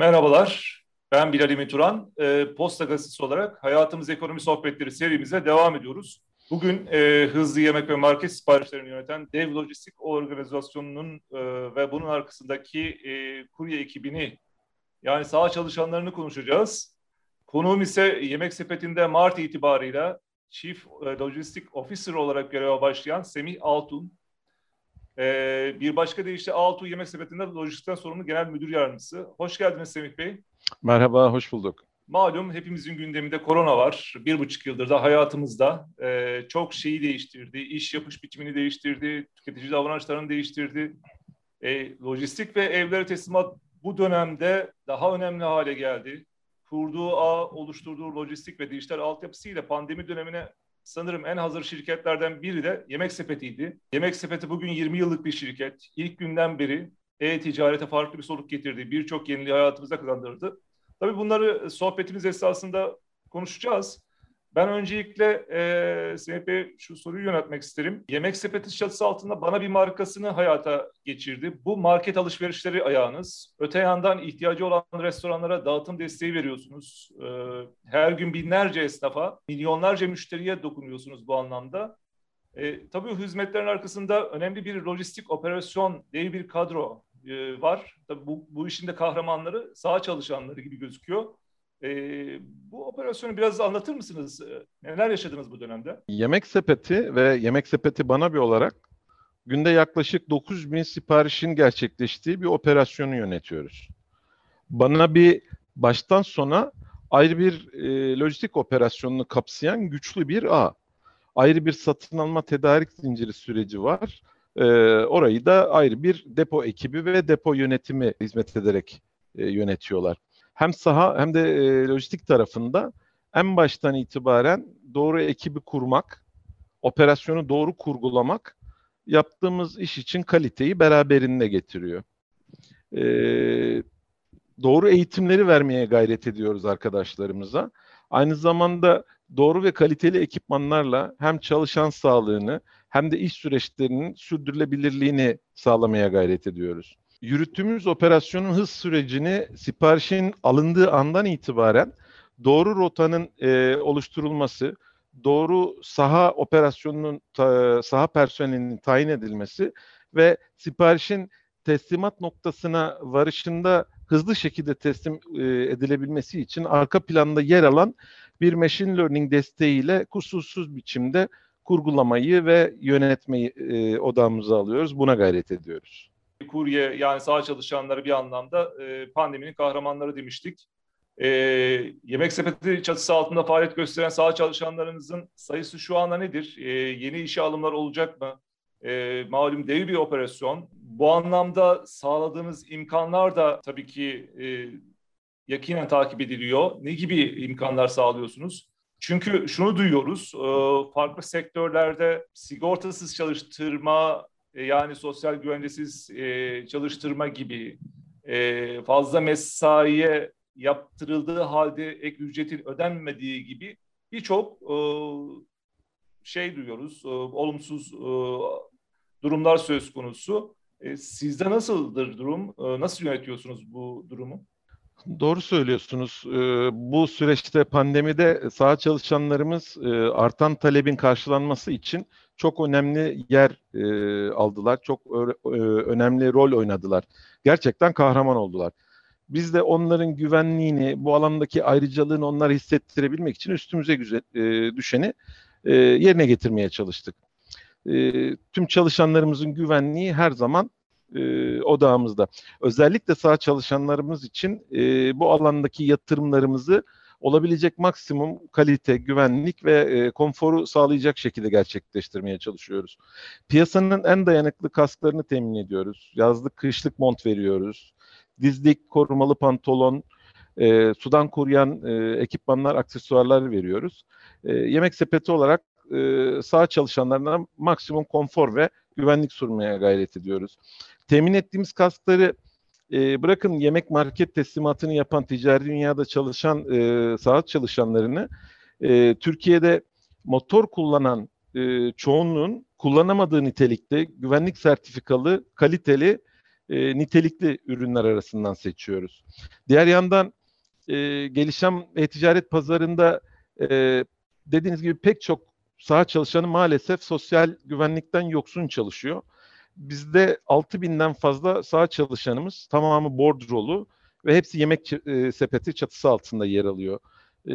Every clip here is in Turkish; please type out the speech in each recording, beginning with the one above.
Merhabalar, ben Bilal Emin Turan. E, Posta Gazetesi olarak Hayatımız Ekonomi Sohbetleri serimize devam ediyoruz. Bugün e, hızlı yemek ve market siparişlerini yöneten Dev Lojistik Organizasyonu'nun e, ve bunun arkasındaki e, kurye ekibini yani sağ çalışanlarını konuşacağız. Konuğum ise Yemek Sepeti'nde Mart itibarıyla Chief Logistic Officer olarak göreve başlayan Semih Altun. Ee, bir başka deyişle Altu Yemek Sepeti'nde lojistikten sorumlu genel müdür yardımcısı. Hoş geldiniz Semih Bey. Merhaba, hoş bulduk. Malum hepimizin gündeminde korona var. Bir buçuk yıldır da hayatımızda e, çok şeyi değiştirdi. İş yapış biçimini değiştirdi. Tüketici davranışlarını değiştirdi. E, lojistik ve evlere teslimat bu dönemde daha önemli hale geldi. Kurduğu ağ, oluşturduğu lojistik ve dijital altyapısıyla pandemi dönemine sanırım en hazır şirketlerden biri de Yemek Sepeti'ydi. Yemek Sepeti bugün 20 yıllık bir şirket. İlk günden beri e-ticarete farklı bir soluk getirdi. Birçok yeniliği hayatımıza kazandırdı. Tabii bunları sohbetimiz esasında konuşacağız. Ben öncelikle e, Semih şu soruyu yönetmek isterim. Yemek sepeti çatısı altında bana bir markasını hayata geçirdi. Bu market alışverişleri ayağınız. Öte yandan ihtiyacı olan restoranlara dağıtım desteği veriyorsunuz. E, her gün binlerce esnafa, milyonlarca müşteriye dokunuyorsunuz bu anlamda. E, tabii hizmetlerin arkasında önemli bir lojistik operasyon, dev bir kadro e, var. Tabii bu, bu işin de kahramanları sağ çalışanları gibi gözüküyor. E, bu operasyonu biraz anlatır mısınız? Ee, neler yaşadınız bu dönemde? Yemek sepeti ve yemek sepeti bana bir olarak günde yaklaşık 9 bin siparişin gerçekleştiği bir operasyonu yönetiyoruz. Bana bir baştan sona ayrı bir e, lojistik operasyonunu kapsayan güçlü bir ağ. Ayrı bir satın alma tedarik zinciri süreci var. E, orayı da ayrı bir depo ekibi ve depo yönetimi hizmet ederek e, yönetiyorlar hem saha hem de e, lojistik tarafında en baştan itibaren doğru ekibi kurmak, operasyonu doğru kurgulamak yaptığımız iş için kaliteyi beraberinde getiriyor. E, doğru eğitimleri vermeye gayret ediyoruz arkadaşlarımıza. Aynı zamanda doğru ve kaliteli ekipmanlarla hem çalışan sağlığını hem de iş süreçlerinin sürdürülebilirliğini sağlamaya gayret ediyoruz yürüttüğümüz operasyonun hız sürecini siparişin alındığı andan itibaren doğru rotanın e, oluşturulması, doğru saha operasyonunun ta, saha personelinin tayin edilmesi ve siparişin teslimat noktasına varışında hızlı şekilde teslim e, edilebilmesi için arka planda yer alan bir machine learning desteğiyle kusursuz biçimde kurgulamayı ve yönetmeyi e, odamıza alıyoruz. Buna gayret ediyoruz kurye yani sağ çalışanları bir anlamda e, pandeminin kahramanları demiştik. E, yemek sepeti çatısı altında faaliyet gösteren sağ çalışanlarınızın sayısı şu anda nedir? E, yeni işe alımlar olacak mı? E, malum dev bir operasyon. Bu anlamda sağladığınız imkanlar da tabii ki e, yakinen takip ediliyor. Ne gibi imkanlar sağlıyorsunuz? Çünkü şunu duyuyoruz, e, farklı sektörlerde sigortasız çalıştırma e, yani sosyal güvencesiz e, çalıştırma gibi e, fazla mesaiye yaptırıldığı halde ek ücretin ödenmediği gibi birçok e, şey duyuyoruz, e, olumsuz e, durumlar söz konusu. E, sizde nasıldır durum? E, nasıl yönetiyorsunuz bu durumu? Doğru söylüyorsunuz. Bu süreçte pandemide sağ çalışanlarımız artan talebin karşılanması için çok önemli yer aldılar. Çok önemli rol oynadılar. Gerçekten kahraman oldular. Biz de onların güvenliğini, bu alandaki ayrıcalığını onlara hissettirebilmek için üstümüze düşeni yerine getirmeye çalıştık. Tüm çalışanlarımızın güvenliği her zaman e, odağımızda. Özellikle sağ çalışanlarımız için e, bu alandaki yatırımlarımızı olabilecek maksimum kalite, güvenlik ve e, konforu sağlayacak şekilde gerçekleştirmeye çalışıyoruz. Piyasanın en dayanıklı kasklarını temin ediyoruz. Yazlık, kışlık mont veriyoruz. Dizlik, korumalı pantolon, e, sudan koruyan e, ekipmanlar, aksesuarlar veriyoruz. E, yemek sepeti olarak e, sağ çalışanlarına maksimum konfor ve güvenlik sunmaya gayret ediyoruz. Temin ettiğimiz kaskları e, bırakın yemek market teslimatını yapan ticari dünyada çalışan e, saat çalışanlarını e, Türkiye'de motor kullanan e, çoğunluğun kullanamadığı nitelikte güvenlik sertifikalı, kaliteli e, nitelikli ürünler arasından seçiyoruz. Diğer yandan e, gelişen e-ticaret pazarında e, dediğiniz gibi pek çok saha çalışanı maalesef sosyal güvenlikten yoksun çalışıyor. Bizde 6000'den fazla saha çalışanımız tamamı bordrolu ve hepsi yemek e, sepeti çatısı altında yer alıyor. E,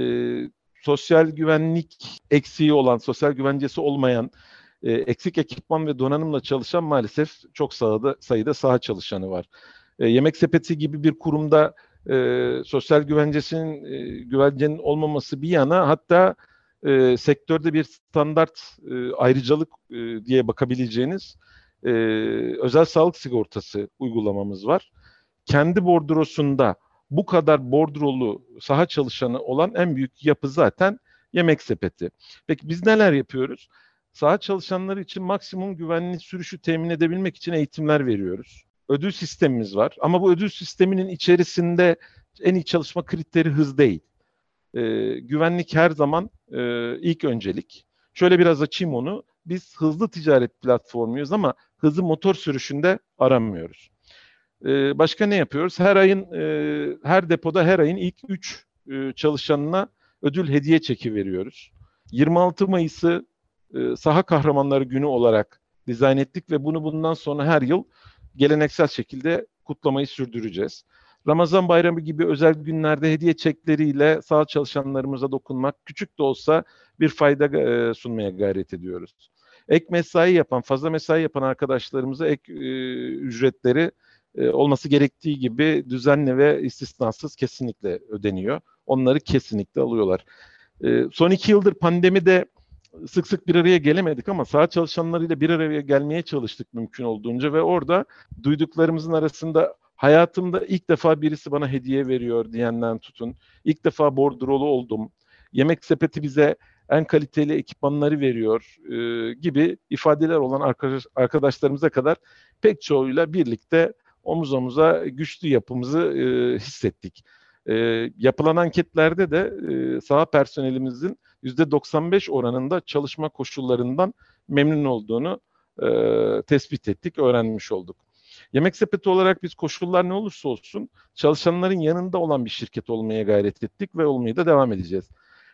sosyal güvenlik eksiği olan, sosyal güvencesi olmayan, e, eksik ekipman ve donanımla çalışan maalesef çok sayıda, sayıda saha çalışanı var. E, yemek sepeti gibi bir kurumda e, sosyal güvencesinin e, güvencenin olmaması bir yana hatta e, sektörde bir standart e, ayrıcalık e, diye bakabileceğiniz e, özel sağlık sigortası uygulamamız var. Kendi bordrosunda bu kadar bordrolu saha çalışanı olan en büyük yapı zaten yemek sepeti. Peki biz neler yapıyoruz? Saha çalışanları için maksimum güvenli sürüşü temin edebilmek için eğitimler veriyoruz. Ödül sistemimiz var ama bu ödül sisteminin içerisinde en iyi çalışma kriteri hız değil. Ee, güvenlik her zaman e, ilk öncelik. Şöyle biraz açayım onu. Biz hızlı ticaret platformuyuz ama hızı motor sürüşünde aramıyoruz. Ee, başka ne yapıyoruz? Her ayın, e, her depoda her ayın ilk 3 e, çalışanına ödül hediye çeki veriyoruz. 26 Mayıs'ı e, saha kahramanları günü olarak dizayn ettik ve bunu bundan sonra her yıl geleneksel şekilde kutlamayı sürdüreceğiz. Ramazan bayramı gibi özel günlerde hediye çekleriyle sağ çalışanlarımıza dokunmak, küçük de olsa bir fayda e, sunmaya gayret ediyoruz. Ek mesai yapan, fazla mesai yapan arkadaşlarımıza ek e, ücretleri e, olması gerektiği gibi düzenli ve istisnasız kesinlikle ödeniyor. Onları kesinlikle alıyorlar. E, son iki yıldır pandemide sık sık bir araya gelemedik ama saha çalışanlarıyla bir araya gelmeye çalıştık mümkün olduğunca ve orada duyduklarımızın arasında hayatımda ilk defa birisi bana hediye veriyor diyenden tutun. İlk defa bordrolu oldum. Yemek sepeti bize en kaliteli ekipmanları veriyor e, gibi ifadeler olan arkadaş, arkadaşlarımıza kadar pek çoğuyla birlikte omuz omuza güçlü yapımızı e, hissettik. E, yapılan anketlerde de e, saha personelimizin %95 oranında çalışma koşullarından memnun olduğunu e, tespit ettik, öğrenmiş olduk. Yemek sepeti olarak biz koşullar ne olursa olsun çalışanların yanında olan bir şirket olmaya gayret ettik ve olmaya da devam edeceğiz.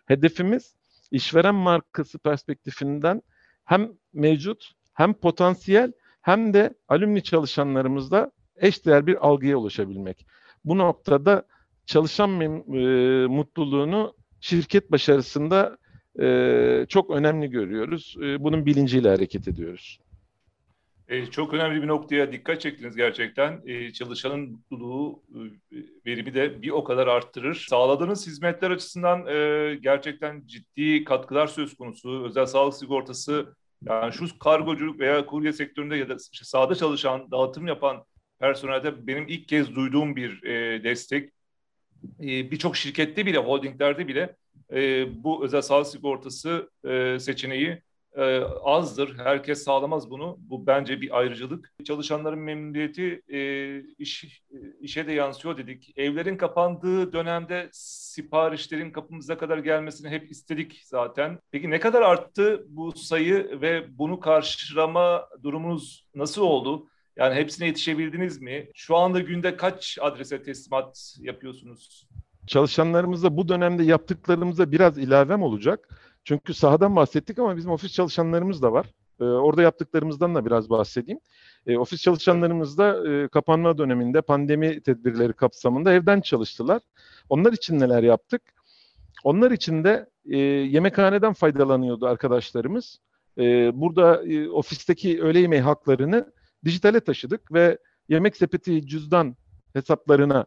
Hedefimiz işveren markası perspektifinden hem mevcut hem potansiyel hem de alümni çalışanlarımızda eşdeğer bir algıya ulaşabilmek. Bu noktada çalışan e, mutluluğunu şirket başarısında e, çok önemli görüyoruz. E, bunun bilinciyle hareket ediyoruz. E, çok önemli bir noktaya dikkat çektiniz gerçekten. E, çalışanın mutluluğu, e, verimi de bir o kadar arttırır. Sağladığınız hizmetler açısından e, gerçekten ciddi katkılar söz konusu. Özel sağlık sigortası, yani şu kargoculuk veya kurye sektöründe ya da işte sahada çalışan, dağıtım yapan personelde benim ilk kez duyduğum bir e, destek. Birçok şirkette bile, holdinglerde bile bu özel sağlık sigortası e, seçeneği e, azdır. Herkes sağlamaz bunu. Bu bence bir ayrıcalık. Çalışanların memnuniyeti e, iş, e, işe de yansıyor dedik. Evlerin kapandığı dönemde siparişlerin kapımıza kadar gelmesini hep istedik zaten. Peki ne kadar arttı bu sayı ve bunu karşılama durumunuz nasıl oldu? Yani hepsine yetişebildiniz mi? Şu anda günde kaç adrese teslimat yapıyorsunuz? Çalışanlarımızla bu dönemde yaptıklarımıza biraz ilavem olacak. Çünkü sahadan bahsettik ama bizim ofis çalışanlarımız da var. Ee, orada yaptıklarımızdan da biraz bahsedeyim. Ee, ofis çalışanlarımız da e, kapanma döneminde pandemi tedbirleri kapsamında evden çalıştılar. Onlar için neler yaptık? Onlar için de e, yemekhaneden faydalanıyordu arkadaşlarımız. E, burada e, ofisteki öğle yemeği haklarını dijitale taşıdık ve yemek sepeti cüzdan hesaplarına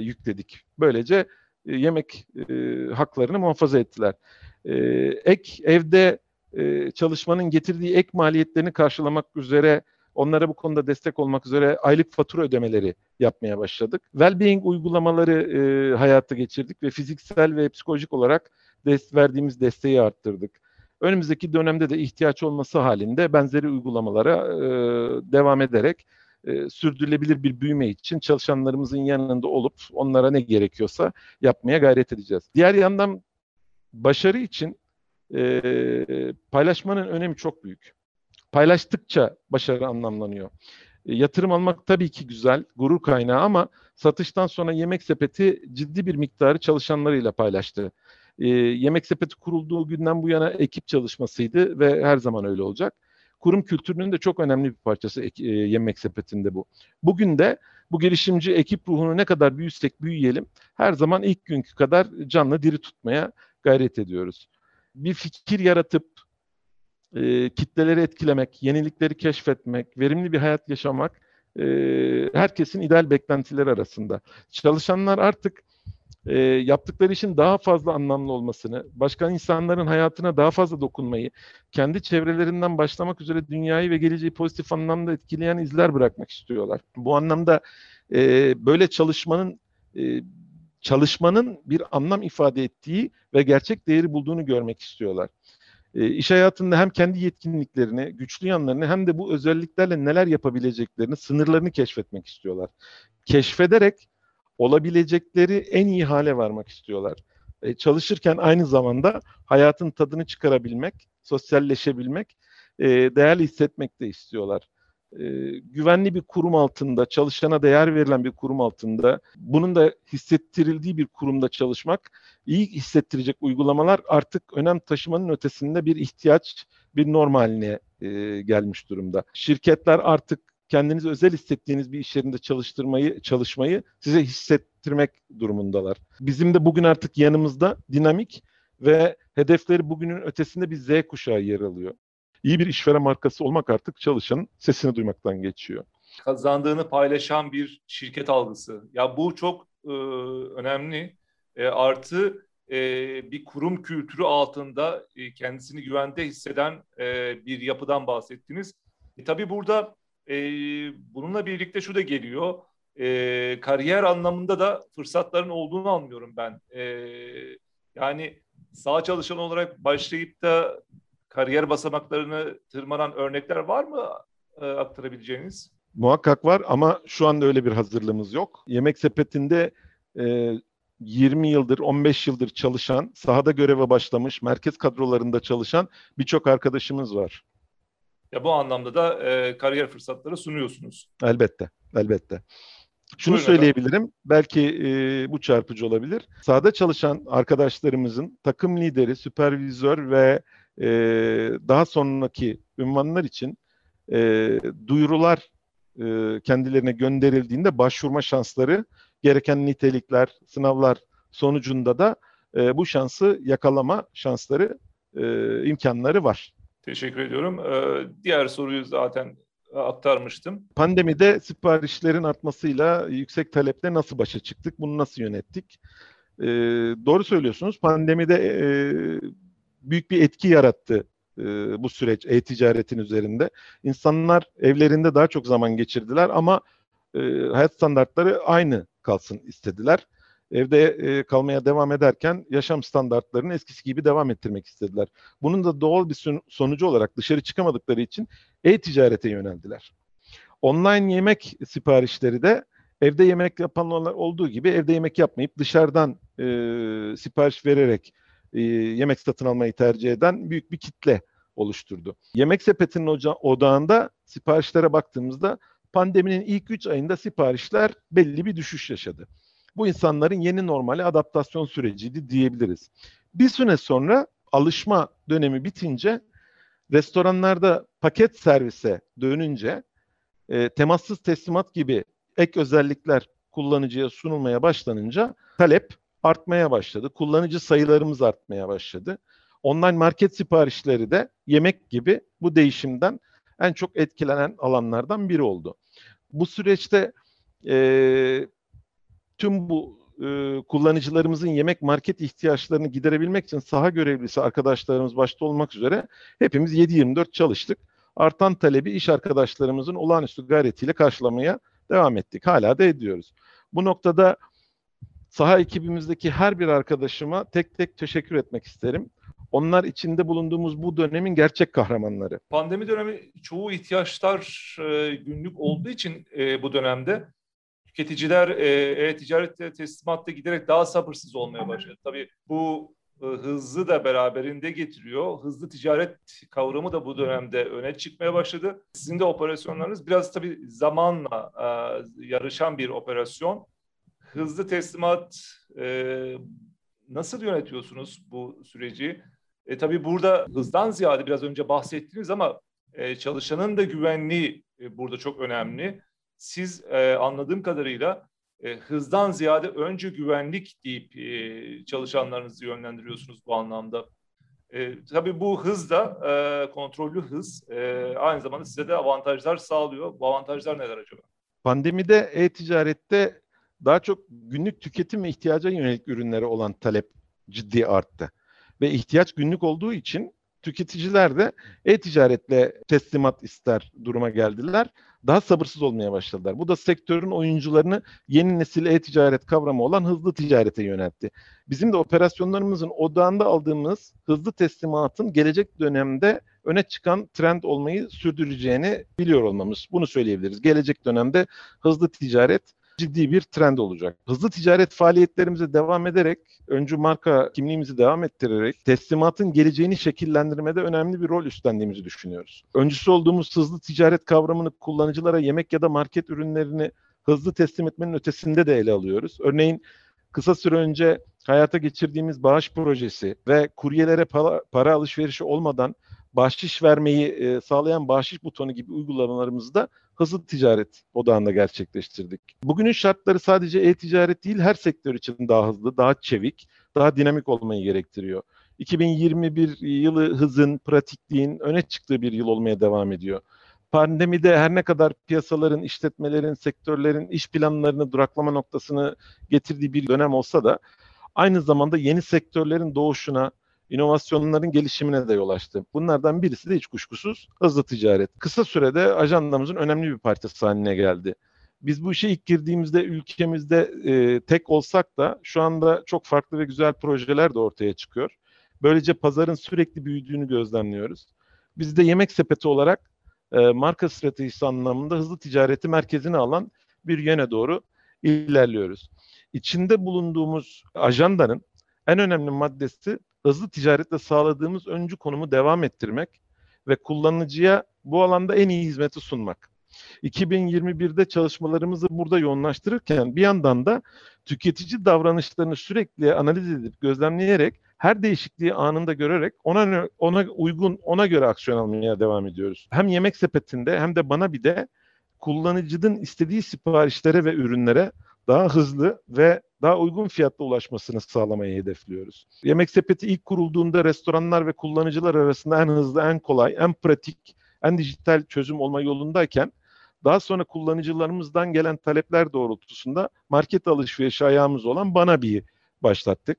yükledik. Böylece e, yemek e, haklarını muhafaza ettiler. E, ek evde e, çalışmanın getirdiği ek maliyetlerini karşılamak üzere onlara bu konuda destek olmak üzere aylık fatura ödemeleri yapmaya başladık. Wellbeing uygulamaları e, hayata geçirdik ve fiziksel ve psikolojik olarak dest verdiğimiz desteği arttırdık. Önümüzdeki dönemde de ihtiyaç olması halinde benzeri uygulamalara e, devam ederek e, sürdürülebilir bir büyüme için çalışanlarımızın yanında olup onlara ne gerekiyorsa yapmaya gayret edeceğiz. Diğer yandan başarı için e, paylaşmanın önemi çok büyük. Paylaştıkça başarı anlamlanıyor. E, yatırım almak tabii ki güzel, gurur kaynağı ama satıştan sonra Yemek Sepeti ciddi bir miktarı çalışanlarıyla paylaştı. E, Yemek Sepeti kurulduğu günden bu yana ekip çalışmasıydı ve her zaman öyle olacak. Kurum kültürünün de çok önemli bir parçası e, Yemek Sepeti'nde bu. Bugün de bu girişimci ekip ruhunu ne kadar büyüsek büyüyelim her zaman ilk günkü kadar canlı diri tutmaya gayret ediyoruz. Bir fikir yaratıp e, kitleleri etkilemek, yenilikleri keşfetmek, verimli bir hayat yaşamak e, herkesin ideal beklentileri arasında. Çalışanlar artık e, yaptıkları işin daha fazla anlamlı olmasını, başka insanların hayatına daha fazla dokunmayı, kendi çevrelerinden başlamak üzere dünyayı ve geleceği pozitif anlamda etkileyen izler bırakmak istiyorlar. Bu anlamda e, böyle çalışmanın e, çalışmanın bir anlam ifade ettiği ve gerçek değeri bulduğunu görmek istiyorlar. E, iş hayatında hem kendi yetkinliklerini, güçlü yanlarını hem de bu özelliklerle neler yapabileceklerini, sınırlarını keşfetmek istiyorlar. Keşfederek olabilecekleri en iyi hale varmak istiyorlar. E, çalışırken aynı zamanda hayatın tadını çıkarabilmek, sosyalleşebilmek, e, değerli hissetmek de istiyorlar. E, güvenli bir kurum altında, çalışana değer verilen bir kurum altında, bunun da hissettirildiği bir kurumda çalışmak, iyi hissettirecek uygulamalar artık önem taşımanın ötesinde bir ihtiyaç, bir norm haline e, gelmiş durumda. Şirketler artık kendinizi özel hissettiğiniz bir iş yerinde çalıştırmayı, çalışmayı size hissettirmek durumundalar. Bizim de bugün artık yanımızda dinamik ve hedefleri bugünün ötesinde bir Z kuşağı yer alıyor. İyi bir işveren markası olmak artık çalışanın sesini duymaktan geçiyor. Kazandığını paylaşan bir şirket algısı. Ya bu çok e, önemli. E, artı e, bir kurum kültürü altında e, kendisini güvende hisseden e, bir yapıdan bahsettiniz. E, tabii burada e, bununla birlikte şu da geliyor. E, kariyer anlamında da fırsatların olduğunu anlıyorum ben. E, yani sağ çalışan olarak başlayıp da kariyer basamaklarını tırmanan örnekler var mı e, aktarabileceğiniz? Muhakkak var ama şu anda öyle bir hazırlığımız yok. Yemek sepetinde e, 20 yıldır, 15 yıldır çalışan, sahada göreve başlamış, merkez kadrolarında çalışan birçok arkadaşımız var. Ya bu anlamda da e, kariyer fırsatları sunuyorsunuz. Elbette, elbette. Şunu Buyurun söyleyebilirim, efendim. belki e, bu çarpıcı olabilir. Sahada çalışan arkadaşlarımızın takım lideri, süpervizör ve e, daha sonraki ünvanlar için e, duyurular e, kendilerine gönderildiğinde başvurma şansları, gereken nitelikler, sınavlar sonucunda da e, bu şansı yakalama şansları, e, imkanları var. Teşekkür ediyorum. Ee, diğer soruyu zaten aktarmıştım. Pandemide siparişlerin artmasıyla yüksek taleple nasıl başa çıktık? Bunu nasıl yönettik? Ee, doğru söylüyorsunuz. Pandemide e, büyük bir etki yarattı e, bu süreç e-ticaretin üzerinde. İnsanlar evlerinde daha çok zaman geçirdiler ama e, hayat standartları aynı kalsın istediler evde e, kalmaya devam ederken yaşam standartlarını eskisi gibi devam ettirmek istediler. Bunun da doğal bir sonucu olarak dışarı çıkamadıkları için e-ticarete yöneldiler. Online yemek siparişleri de evde yemek yapanlar olduğu gibi evde yemek yapmayıp dışarıdan e, sipariş vererek e, yemek satın almayı tercih eden büyük bir kitle oluşturdu. Yemek sepetinin odağında siparişlere baktığımızda pandeminin ilk 3 ayında siparişler belli bir düşüş yaşadı bu insanların yeni normale adaptasyon süreciydi diyebiliriz. Bir süre sonra alışma dönemi bitince restoranlarda paket servise dönünce e, temassız teslimat gibi ek özellikler kullanıcıya sunulmaya başlanınca talep artmaya başladı. Kullanıcı sayılarımız artmaya başladı. Online market siparişleri de yemek gibi bu değişimden en çok etkilenen alanlardan biri oldu. Bu süreçte e, tüm bu e, kullanıcılarımızın yemek market ihtiyaçlarını giderebilmek için saha görevlisi arkadaşlarımız başta olmak üzere hepimiz 7-24 çalıştık. Artan talebi iş arkadaşlarımızın olağanüstü gayretiyle karşılamaya devam ettik. Hala da ediyoruz. Bu noktada saha ekibimizdeki her bir arkadaşıma tek tek teşekkür etmek isterim. Onlar içinde bulunduğumuz bu dönemin gerçek kahramanları. Pandemi dönemi çoğu ihtiyaçlar e, günlük olduğu için e, bu dönemde tüketiciler e, e-ticarette teslimatta giderek daha sabırsız olmaya başladı. Tabii bu e, hızlı da beraberinde getiriyor. Hızlı ticaret kavramı da bu dönemde öne çıkmaya başladı. Sizin de operasyonlarınız biraz tabii zamanla e, yarışan bir operasyon. Hızlı teslimat e, nasıl yönetiyorsunuz bu süreci? E, tabii burada hızdan ziyade biraz önce bahsettiniz ama e, çalışanın da güvenliği e, burada çok önemli. Siz e, anladığım kadarıyla e, hızdan ziyade önce güvenlik deyip e, çalışanlarınızı yönlendiriyorsunuz bu anlamda. E, tabii bu hız da e, kontrollü hız e, aynı zamanda size de avantajlar sağlıyor. Bu avantajlar neler acaba? Pandemide e-ticarette daha çok günlük tüketim ve ihtiyaca yönelik ürünlere olan talep ciddi arttı. Ve ihtiyaç günlük olduğu için tüketiciler de e-ticaretle teslimat ister duruma geldiler. Daha sabırsız olmaya başladılar. Bu da sektörün oyuncularını yeni nesil e-ticaret kavramı olan hızlı ticarete yöneltti. Bizim de operasyonlarımızın odağında aldığımız hızlı teslimatın gelecek dönemde öne çıkan trend olmayı sürdüreceğini biliyor olmamız. Bunu söyleyebiliriz. Gelecek dönemde hızlı ticaret ciddi bir trend olacak. Hızlı ticaret faaliyetlerimize devam ederek, öncü marka kimliğimizi devam ettirerek teslimatın geleceğini şekillendirmede önemli bir rol üstlendiğimizi düşünüyoruz. Öncüsü olduğumuz hızlı ticaret kavramını kullanıcılara yemek ya da market ürünlerini hızlı teslim etmenin ötesinde de ele alıyoruz. Örneğin kısa süre önce hayata geçirdiğimiz bağış projesi ve kuryelere para, para alışverişi olmadan bahşiş vermeyi e, sağlayan bahşiş butonu gibi uygulamalarımızı da hızlı ticaret odağında gerçekleştirdik. Bugünün şartları sadece e-ticaret değil her sektör için daha hızlı, daha çevik, daha dinamik olmayı gerektiriyor. 2021 yılı hızın, pratikliğin öne çıktığı bir yıl olmaya devam ediyor. Pandemide her ne kadar piyasaların, işletmelerin, sektörlerin iş planlarını duraklama noktasını getirdiği bir dönem olsa da aynı zamanda yeni sektörlerin doğuşuna, inovasyonların gelişimine de yol açtı. Bunlardan birisi de hiç kuşkusuz hızlı ticaret. Kısa sürede ajandamızın önemli bir parçası haline geldi. Biz bu işe ilk girdiğimizde ülkemizde e, tek olsak da şu anda çok farklı ve güzel projeler de ortaya çıkıyor. Böylece pazarın sürekli büyüdüğünü gözlemliyoruz. Biz de yemek sepeti olarak e, marka stratejisi anlamında hızlı ticareti merkezine alan bir yöne doğru ilerliyoruz. İçinde bulunduğumuz ajandanın en önemli maddesi hızlı ticaretle sağladığımız öncü konumu devam ettirmek ve kullanıcıya bu alanda en iyi hizmeti sunmak. 2021'de çalışmalarımızı burada yoğunlaştırırken bir yandan da tüketici davranışlarını sürekli analiz edip gözlemleyerek her değişikliği anında görerek ona ona uygun ona göre aksiyon almaya devam ediyoruz. Hem yemek sepetinde hem de bana bir de kullanıcının istediği siparişlere ve ürünlere daha hızlı ve daha uygun fiyatla ulaşmasını sağlamayı hedefliyoruz. Yemek sepeti ilk kurulduğunda restoranlar ve kullanıcılar arasında en hızlı, en kolay, en pratik, en dijital çözüm olma yolundayken daha sonra kullanıcılarımızdan gelen talepler doğrultusunda market alışverişi ayağımız olan bana bir başlattık.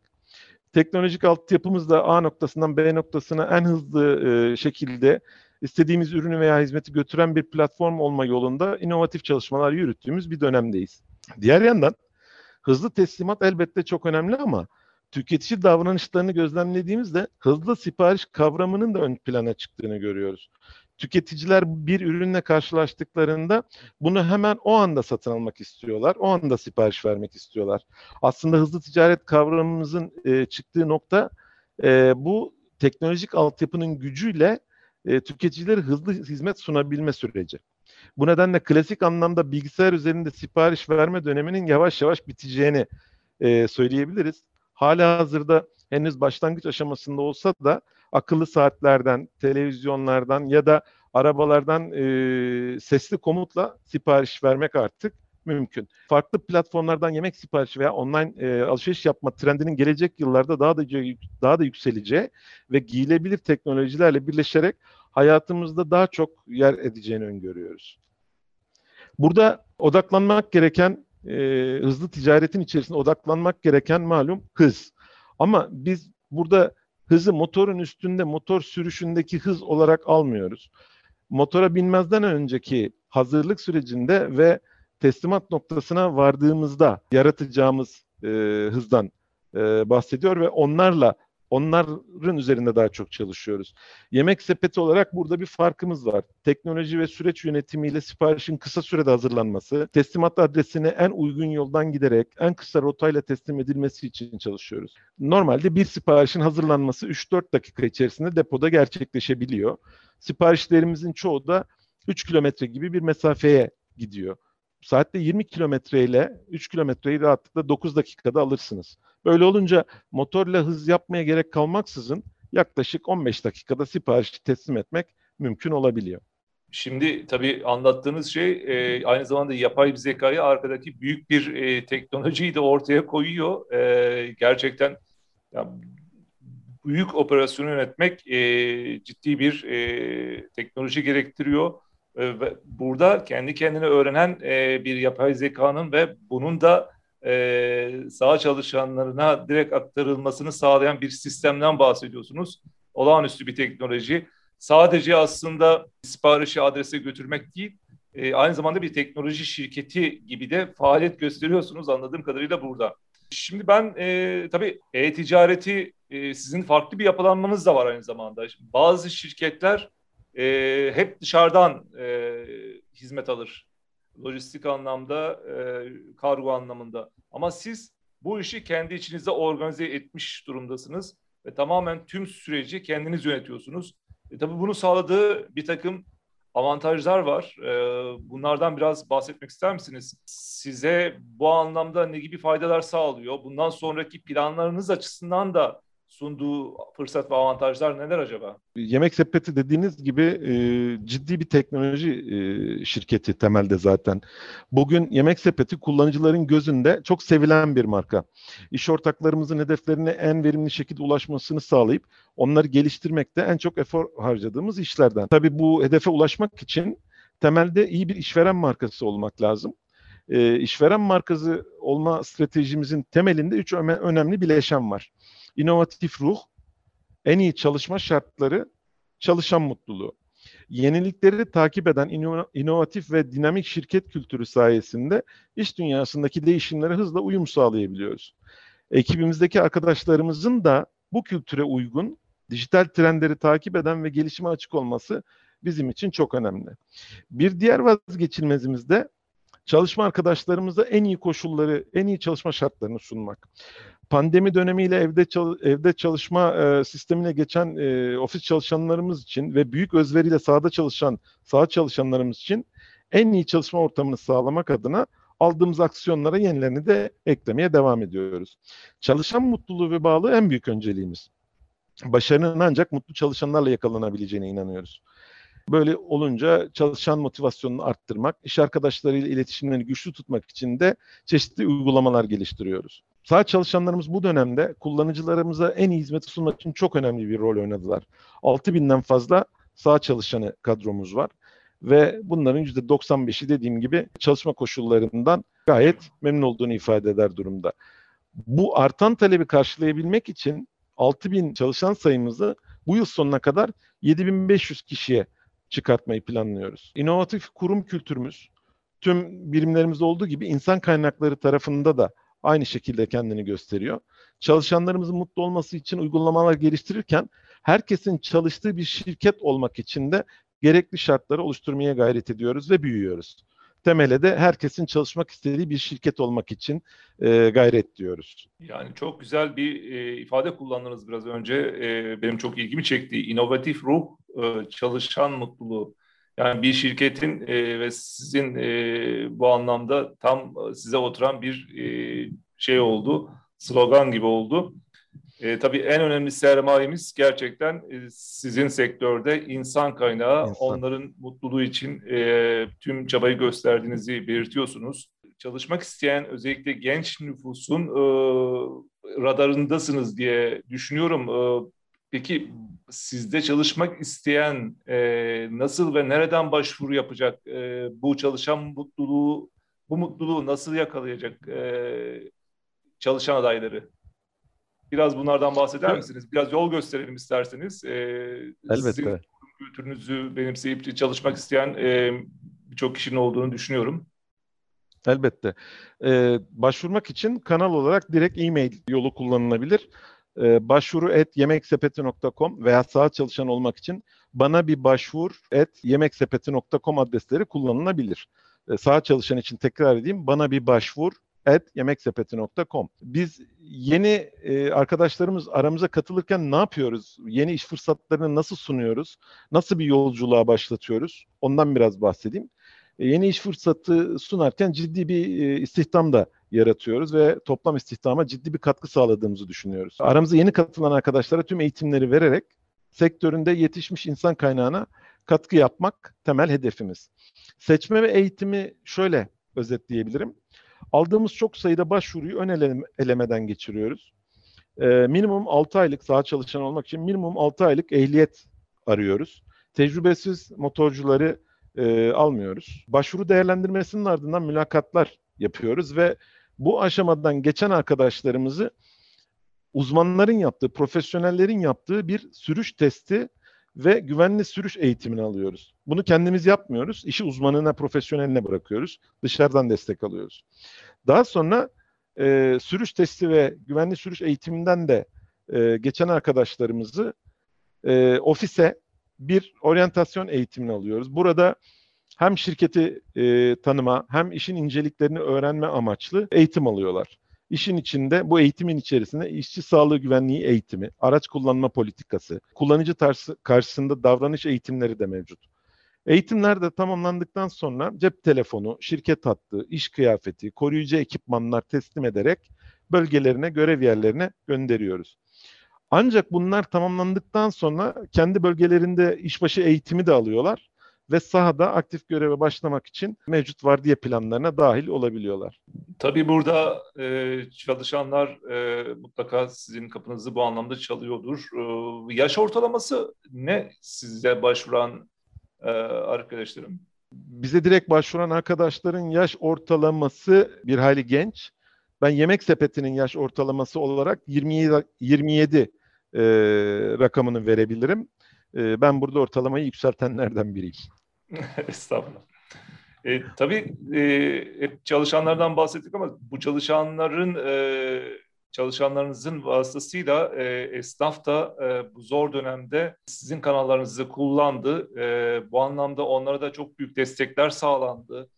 Teknolojik altyapımız da A noktasından B noktasına en hızlı e, şekilde istediğimiz ürünü veya hizmeti götüren bir platform olma yolunda inovatif çalışmalar yürüttüğümüz bir dönemdeyiz. Diğer yandan hızlı teslimat elbette çok önemli ama tüketici davranışlarını gözlemlediğimizde hızlı sipariş kavramının da ön plana çıktığını görüyoruz. Tüketiciler bir ürünle karşılaştıklarında bunu hemen o anda satın almak istiyorlar. O anda sipariş vermek istiyorlar. Aslında hızlı ticaret kavramımızın e, çıktığı nokta e, bu teknolojik altyapının gücüyle e, tüketicilere hızlı hizmet sunabilme süreci. Bu nedenle klasik anlamda bilgisayar üzerinde sipariş verme döneminin yavaş yavaş biteceğini e, söyleyebiliriz. Hala hazırda henüz başlangıç aşamasında olsa da akıllı saatlerden, televizyonlardan ya da arabalardan e, sesli komutla sipariş vermek artık mümkün. Farklı platformlardan yemek siparişi veya online e, alışveriş yapma trendinin gelecek yıllarda daha da daha da yükseleceği ve giyilebilir teknolojilerle birleşerek hayatımızda daha çok yer edeceğini öngörüyoruz. Burada odaklanmak gereken e, hızlı ticaretin içerisinde odaklanmak gereken malum hız. Ama biz burada hızı motorun üstünde motor sürüşündeki hız olarak almıyoruz. Motora binmezden önceki hazırlık sürecinde ve teslimat noktasına vardığımızda yaratacağımız e, hızdan e, bahsediyor ve onlarla Onların üzerinde daha çok çalışıyoruz. Yemek sepeti olarak burada bir farkımız var. Teknoloji ve süreç yönetimiyle siparişin kısa sürede hazırlanması, teslimat adresine en uygun yoldan giderek en kısa rotayla teslim edilmesi için çalışıyoruz. Normalde bir siparişin hazırlanması 3-4 dakika içerisinde depoda gerçekleşebiliyor. Siparişlerimizin çoğu da 3 kilometre gibi bir mesafeye gidiyor. Saatte 20 kilometre ile 3 kilometreyi rahatlıkla 9 dakikada alırsınız. Böyle olunca motorla hız yapmaya gerek kalmaksızın yaklaşık 15 dakikada siparişi teslim etmek mümkün olabiliyor. Şimdi tabii anlattığınız şey e, aynı zamanda yapay bir zekayı arkadaki büyük bir e, teknolojiyi de ortaya koyuyor. E, gerçekten ya, büyük operasyonu yönetmek e, ciddi bir e, teknoloji gerektiriyor. E, ve burada kendi kendine öğrenen e, bir yapay zekanın ve bunun da e, saha çalışanlarına direkt aktarılmasını sağlayan bir sistemden bahsediyorsunuz. Olağanüstü bir teknoloji. Sadece aslında siparişi adrese götürmek değil, e, aynı zamanda bir teknoloji şirketi gibi de faaliyet gösteriyorsunuz anladığım kadarıyla burada. Şimdi ben e, tabii e-ticareti e, sizin farklı bir yapılanmanız da var aynı zamanda. Şimdi bazı şirketler e, hep dışarıdan e, hizmet alır. Lojistik anlamda, e, kargo anlamında. Ama siz bu işi kendi içinizde organize etmiş durumdasınız ve tamamen tüm süreci kendiniz yönetiyorsunuz. E, tabii bunu sağladığı bir takım avantajlar var. E, bunlardan biraz bahsetmek ister misiniz? Size bu anlamda ne gibi faydalar sağlıyor? Bundan sonraki planlarınız açısından da sunduğu fırsat ve avantajlar neler acaba? Yemek sepeti dediğiniz gibi e, ciddi bir teknoloji e, şirketi temelde zaten. Bugün yemek sepeti kullanıcıların gözünde çok sevilen bir marka. İş ortaklarımızın hedeflerine en verimli şekilde ulaşmasını sağlayıp onları geliştirmekte en çok efor harcadığımız işlerden. Tabii bu hedefe ulaşmak için temelde iyi bir işveren markası olmak lazım. E, işveren markası olma stratejimizin temelinde üç önemli bileşen var inovatif ruh, en iyi çalışma şartları, çalışan mutluluğu. Yenilikleri takip eden inovatif ve dinamik şirket kültürü sayesinde iş dünyasındaki değişimlere hızla uyum sağlayabiliyoruz. Ekibimizdeki arkadaşlarımızın da bu kültüre uygun, dijital trendleri takip eden ve gelişime açık olması bizim için çok önemli. Bir diğer vazgeçilmezimiz de çalışma arkadaşlarımıza en iyi koşulları, en iyi çalışma şartlarını sunmak pandemi dönemiyle evde çal- evde çalışma e, sistemine geçen e, ofis çalışanlarımız için ve büyük özveriyle sahada çalışan saha çalışanlarımız için en iyi çalışma ortamını sağlamak adına aldığımız aksiyonlara yenilerini de eklemeye devam ediyoruz. Çalışan mutluluğu ve bağlı en büyük önceliğimiz. Başarının ancak mutlu çalışanlarla yakalanabileceğine inanıyoruz. Böyle olunca çalışan motivasyonunu arttırmak, iş arkadaşlarıyla iletişimlerini güçlü tutmak için de çeşitli uygulamalar geliştiriyoruz. Sağ çalışanlarımız bu dönemde kullanıcılarımıza en iyi hizmeti sunmak için çok önemli bir rol oynadılar. 6000'den fazla sağ çalışanı kadromuz var ve bunların %95'i dediğim gibi çalışma koşullarından gayet memnun olduğunu ifade eder durumda. Bu artan talebi karşılayabilmek için 6000 çalışan sayımızı bu yıl sonuna kadar 7500 kişiye çıkartmayı planlıyoruz. İnovatif kurum kültürümüz tüm birimlerimizde olduğu gibi insan kaynakları tarafında da aynı şekilde kendini gösteriyor. Çalışanlarımızın mutlu olması için uygulamalar geliştirirken herkesin çalıştığı bir şirket olmak için de gerekli şartları oluşturmaya gayret ediyoruz ve büyüyoruz. Temele de herkesin çalışmak istediği bir şirket olmak için e, gayret diyoruz. Yani çok güzel bir e, ifade kullandınız biraz önce. E, benim çok ilgimi çekti. İnovatif ruh, e, çalışan mutluluğu. Yani bir şirketin e, ve sizin e, bu anlamda tam size oturan bir e, şey oldu, slogan gibi oldu. E, tabii en önemli sermayemiz gerçekten e, sizin sektörde insan kaynağı. İnsan. Onların mutluluğu için e, tüm çabayı gösterdiğinizi belirtiyorsunuz. Çalışmak isteyen özellikle genç nüfusun e, radarındasınız diye düşünüyorum. E, Peki sizde çalışmak isteyen e, nasıl ve nereden başvuru yapacak? E, bu çalışan mutluluğu, bu mutluluğu nasıl yakalayacak e, çalışan adayları? Biraz bunlardan bahseder misiniz? Biraz yol gösterelim isterseniz. E, Elbette. Sizin kültürünüzü benimseyip çalışmak isteyen e, birçok kişinin olduğunu düşünüyorum. Elbette. Ee, başvurmak için kanal olarak direkt e-mail yolu kullanılabilir. E, başvuru et yemeksepeti.com veya saat çalışan olmak için bana bir başvur et yemeksepeti.com adresleri kullanılabilir. E, saat çalışan için tekrar edeyim bana bir başvur et yemeksepeti.com. Biz yeni e, arkadaşlarımız aramıza katılırken ne yapıyoruz? Yeni iş fırsatlarını nasıl sunuyoruz? Nasıl bir yolculuğa başlatıyoruz? Ondan biraz bahsedeyim. E, yeni iş fırsatı sunarken ciddi bir e, istihdam da yaratıyoruz ve toplam istihdama ciddi bir katkı sağladığımızı düşünüyoruz. Aramıza yeni katılan arkadaşlara tüm eğitimleri vererek sektöründe yetişmiş insan kaynağına katkı yapmak temel hedefimiz. Seçme ve eğitimi şöyle özetleyebilirim. Aldığımız çok sayıda başvuruyu ön elemeden geçiriyoruz. Ee, minimum 6 aylık saha çalışan olmak için minimum 6 aylık ehliyet arıyoruz. Tecrübesiz motorcuları e, almıyoruz. Başvuru değerlendirmesinin ardından mülakatlar yapıyoruz ve bu aşamadan geçen arkadaşlarımızı uzmanların yaptığı, profesyonellerin yaptığı bir sürüş testi ve güvenli sürüş eğitimini alıyoruz. Bunu kendimiz yapmıyoruz. İşi uzmanına, profesyoneline bırakıyoruz. Dışarıdan destek alıyoruz. Daha sonra e, sürüş testi ve güvenli sürüş eğitiminden de e, geçen arkadaşlarımızı e, ofise bir oryantasyon eğitimini alıyoruz. Burada hem şirketi e, tanıma hem işin inceliklerini öğrenme amaçlı eğitim alıyorlar. İşin içinde bu eğitimin içerisinde işçi sağlığı güvenliği eğitimi, araç kullanma politikası, kullanıcı tarz, karşısında davranış eğitimleri de mevcut. Eğitimler de tamamlandıktan sonra cep telefonu, şirket hattı, iş kıyafeti, koruyucu ekipmanlar teslim ederek bölgelerine, görev yerlerine gönderiyoruz. Ancak bunlar tamamlandıktan sonra kendi bölgelerinde işbaşı eğitimi de alıyorlar ve sahada aktif göreve başlamak için mevcut vardiya planlarına dahil olabiliyorlar. Tabii burada e, çalışanlar e, mutlaka sizin kapınızı bu anlamda çalıyordur. E, yaş ortalaması ne size başvuran e, arkadaşlarım? Bize direkt başvuran arkadaşların yaş ortalaması bir hayli genç. Ben yemek sepetinin yaş ortalaması olarak 27, 27 e, rakamını verebilirim. E, ben burada ortalamayı yükseltenlerden biriyim. Estağfurullah. E, tabii e, hep çalışanlardan bahsettik ama bu çalışanların e, çalışanlarınızın vasıtasıyla e, esnaf da e, bu zor dönemde sizin kanallarınızı kullandı. E, bu anlamda onlara da çok büyük destekler sağlandı.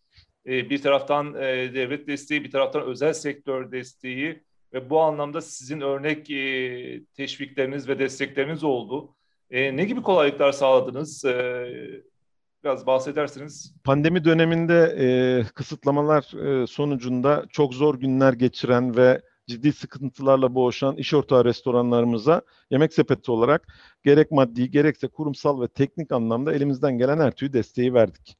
E, bir taraftan e, devlet desteği, bir taraftan özel sektör desteği ve bu anlamda sizin örnek e, teşvikleriniz ve destekleriniz oldu. E, ne gibi kolaylıklar sağladınız? Biraz bahsedersiniz. Pandemi döneminde e, kısıtlamalar e, sonucunda çok zor günler geçiren ve ciddi sıkıntılarla boğuşan iş ortağı restoranlarımıza yemek sepeti olarak gerek maddi gerekse kurumsal ve teknik anlamda elimizden gelen her türlü desteği verdik.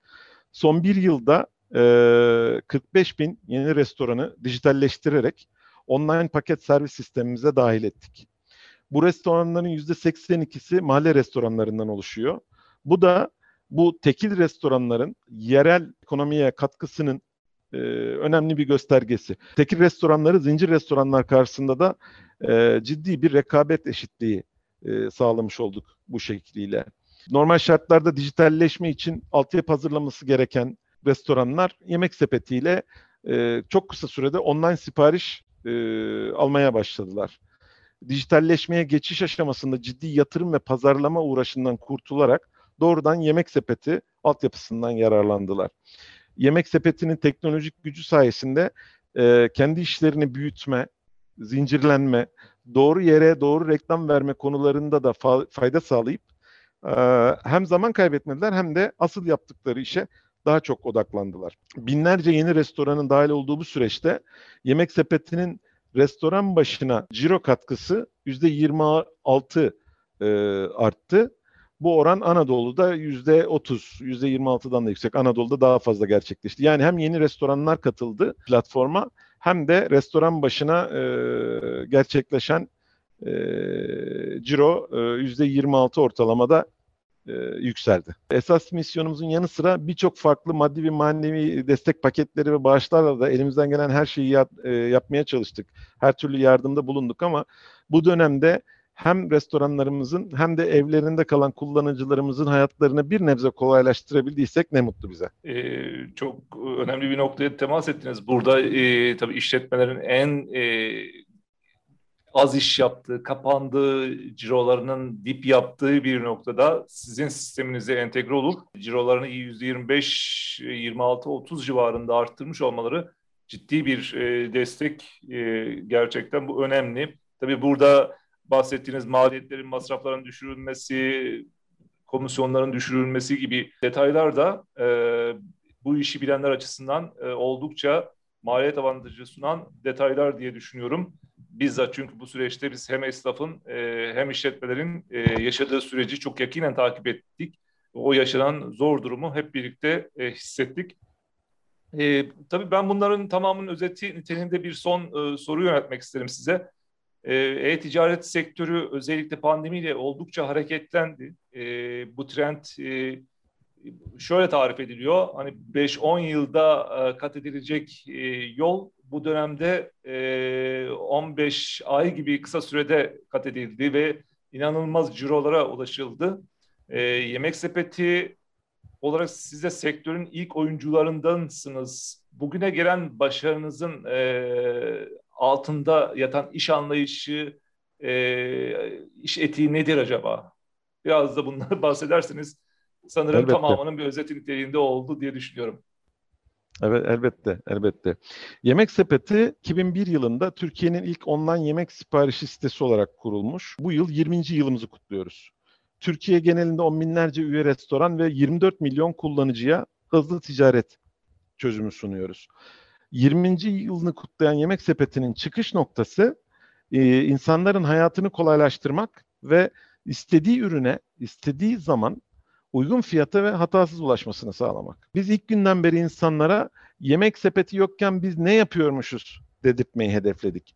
Son bir yılda e, 45 bin yeni restoranı dijitalleştirerek online paket servis sistemimize dahil ettik. Bu restoranların %82'si mahalle restoranlarından oluşuyor. Bu da bu tekil restoranların yerel ekonomiye katkısının e, önemli bir göstergesi. Tekil restoranları zincir restoranlar karşısında da e, ciddi bir rekabet eşitliği e, sağlamış olduk bu şekliyle. Normal şartlarda dijitalleşme için altyapı hazırlaması gereken restoranlar yemek sepetiyle e, çok kısa sürede online sipariş e, almaya başladılar. Dijitalleşmeye geçiş aşamasında ciddi yatırım ve pazarlama uğraşından kurtularak doğrudan yemek sepeti altyapısından yararlandılar. Yemek sepetinin teknolojik gücü sayesinde e, kendi işlerini büyütme, zincirlenme, doğru yere doğru reklam verme konularında da fa- fayda sağlayıp e, hem zaman kaybetmediler hem de asıl yaptıkları işe daha çok odaklandılar. Binlerce yeni restoranın dahil olduğu bu süreçte yemek sepetinin restoran başına ciro katkısı %26 e, arttı. Bu oran Anadolu'da yüzde 30, yüzde 26'dan da yüksek. Anadolu'da daha fazla gerçekleşti. Yani hem yeni restoranlar katıldı platforma hem de restoran başına e, gerçekleşen e, ciro e, yüzde 26 ortalamada e, yükseldi. Esas misyonumuzun yanı sıra birçok farklı maddi ve manevi destek paketleri ve bağışlarla da elimizden gelen her şeyi yap, e, yapmaya çalıştık. Her türlü yardımda bulunduk ama bu dönemde hem restoranlarımızın hem de evlerinde kalan kullanıcılarımızın hayatlarını bir nebze kolaylaştırabildiysek ne mutlu bize. Ee, çok önemli bir noktaya temas ettiniz. Burada e, tabii işletmelerin en e, az iş yaptığı, kapandığı, cirolarının dip yaptığı bir noktada sizin sisteminize entegre olup cirolarını %25, 26, 30 civarında arttırmış olmaları ciddi bir e, destek e, gerçekten bu önemli. Tabii burada bahsettiğiniz maliyetlerin, masrafların düşürülmesi, komisyonların düşürülmesi gibi detaylar da e, bu işi bilenler açısından oldukça maliyet avantajı sunan detaylar diye düşünüyorum. Bizzat çünkü bu süreçte biz hem esnafın e, hem işletmelerin e, yaşadığı süreci çok yakinen takip ettik. O yaşanan zor durumu hep birlikte e, hissettik. Tabii ben bunların tamamının özeti niteliğinde bir son soru yönetmek isterim size. E-ticaret sektörü özellikle pandemiyle oldukça hareketlendi. Bu trend şöyle tarif ediliyor. Hani 5-10 yılda kat edilecek yol bu dönemde e, 15 ay gibi kısa sürede kat edildi ve inanılmaz cirolara ulaşıldı. E, yemek sepeti olarak siz de sektörün ilk oyuncularındansınız. Bugüne gelen başarınızın e, altında yatan iş anlayışı, e, iş etiği nedir acaba? Biraz da bunları bahsederseniz sanırım Elbette. tamamının bir özeti niteliğinde oldu diye düşünüyorum. Evet elbette, elbette. Yemek Sepeti 2001 yılında Türkiye'nin ilk online yemek siparişi sitesi olarak kurulmuş. Bu yıl 20. yılımızı kutluyoruz. Türkiye genelinde on binlerce üye restoran ve 24 milyon kullanıcıya hızlı ticaret çözümü sunuyoruz. 20. yılını kutlayan Yemek Sepeti'nin çıkış noktası e, insanların hayatını kolaylaştırmak ve istediği ürüne istediği zaman uygun fiyata ve hatasız ulaşmasını sağlamak. Biz ilk günden beri insanlara yemek sepeti yokken biz ne yapıyormuşuz dedirtmeyi hedefledik.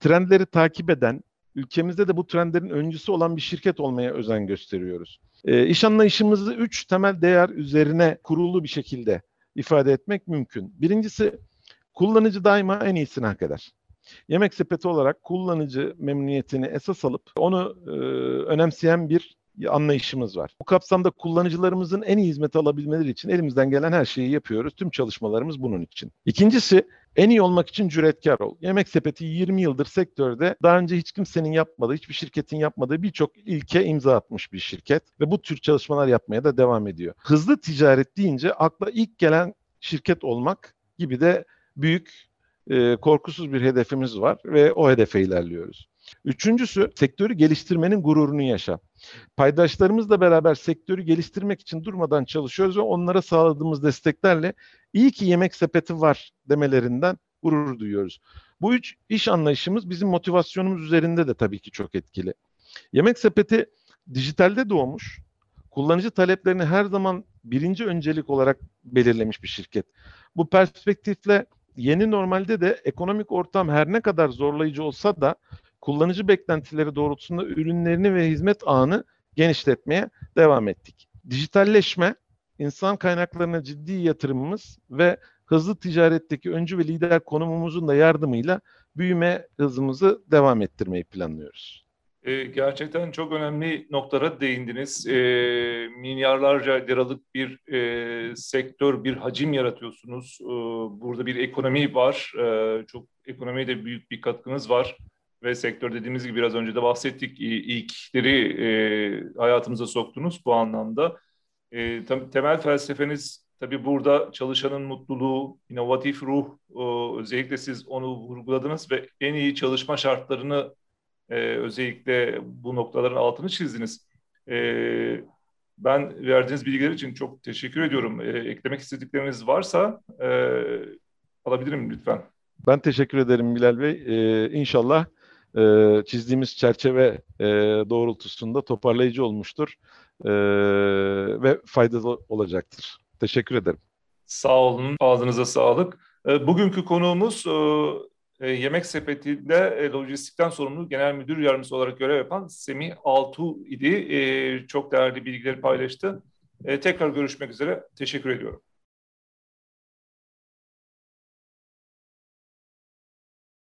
Trendleri takip eden, ülkemizde de bu trendlerin öncüsü olan bir şirket olmaya özen gösteriyoruz. E, iş anlayışımızı üç temel değer üzerine kurulu bir şekilde ifade etmek mümkün. Birincisi kullanıcı daima en iyisini hak eder. Yemek sepeti olarak kullanıcı memnuniyetini esas alıp onu e, önemseyen bir anlayışımız var. Bu kapsamda kullanıcılarımızın en iyi hizmet alabilmeleri için elimizden gelen her şeyi yapıyoruz. Tüm çalışmalarımız bunun için. İkincisi en iyi olmak için cüretkar ol. Yemek sepeti 20 yıldır sektörde daha önce hiç kimsenin yapmadığı, hiçbir şirketin yapmadığı birçok ilke imza atmış bir şirket ve bu tür çalışmalar yapmaya da devam ediyor. Hızlı ticaret deyince akla ilk gelen şirket olmak gibi de büyük e, korkusuz bir hedefimiz var ve o hedefe ilerliyoruz. Üçüncüsü sektörü geliştirmenin gururunu yaşa. Paydaşlarımızla beraber sektörü geliştirmek için durmadan çalışıyoruz ve onlara sağladığımız desteklerle iyi ki yemek sepeti var demelerinden gurur duyuyoruz. Bu üç iş anlayışımız bizim motivasyonumuz üzerinde de tabii ki çok etkili. Yemek sepeti dijitalde doğmuş, kullanıcı taleplerini her zaman birinci öncelik olarak belirlemiş bir şirket. Bu perspektifle yeni normalde de ekonomik ortam her ne kadar zorlayıcı olsa da kullanıcı beklentileri doğrultusunda ürünlerini ve hizmet ağını genişletmeye devam ettik. Dijitalleşme, insan kaynaklarına ciddi yatırımımız ve hızlı ticaretteki öncü ve lider konumumuzun da yardımıyla büyüme hızımızı devam ettirmeyi planlıyoruz. E, gerçekten çok önemli noktalara değindiniz. E, milyarlarca liralık bir e, sektör, bir hacim yaratıyorsunuz. E, burada bir ekonomi var. E, çok ekonomiye de büyük bir katkınız var ve sektör dediğimiz gibi biraz önce de bahsettik ilkleri e, hayatımıza soktunuz bu anlamda. E, temel felsefeniz tabii burada çalışanın mutluluğu, inovatif ruh e, özellikle siz onu vurguladınız ve en iyi çalışma şartlarını e, özellikle bu noktaların altını çizdiniz. E, ben verdiğiniz bilgiler için çok teşekkür ediyorum. E, eklemek istedikleriniz varsa e, alabilirim lütfen. Ben teşekkür ederim Bilal Bey. Ee, inşallah e, çizdiğimiz çerçeve e, doğrultusunda toparlayıcı olmuştur e, ve faydalı olacaktır. Teşekkür ederim. Sağ olun, ağzınıza sağlık. E, bugünkü konuğumuz e, Yemek Sepeti'nde e, lojistikten sorumlu genel müdür yardımcısı olarak görev yapan Semih Altu idi. E, çok değerli bilgileri paylaştı. E, tekrar görüşmek üzere. Teşekkür ediyorum.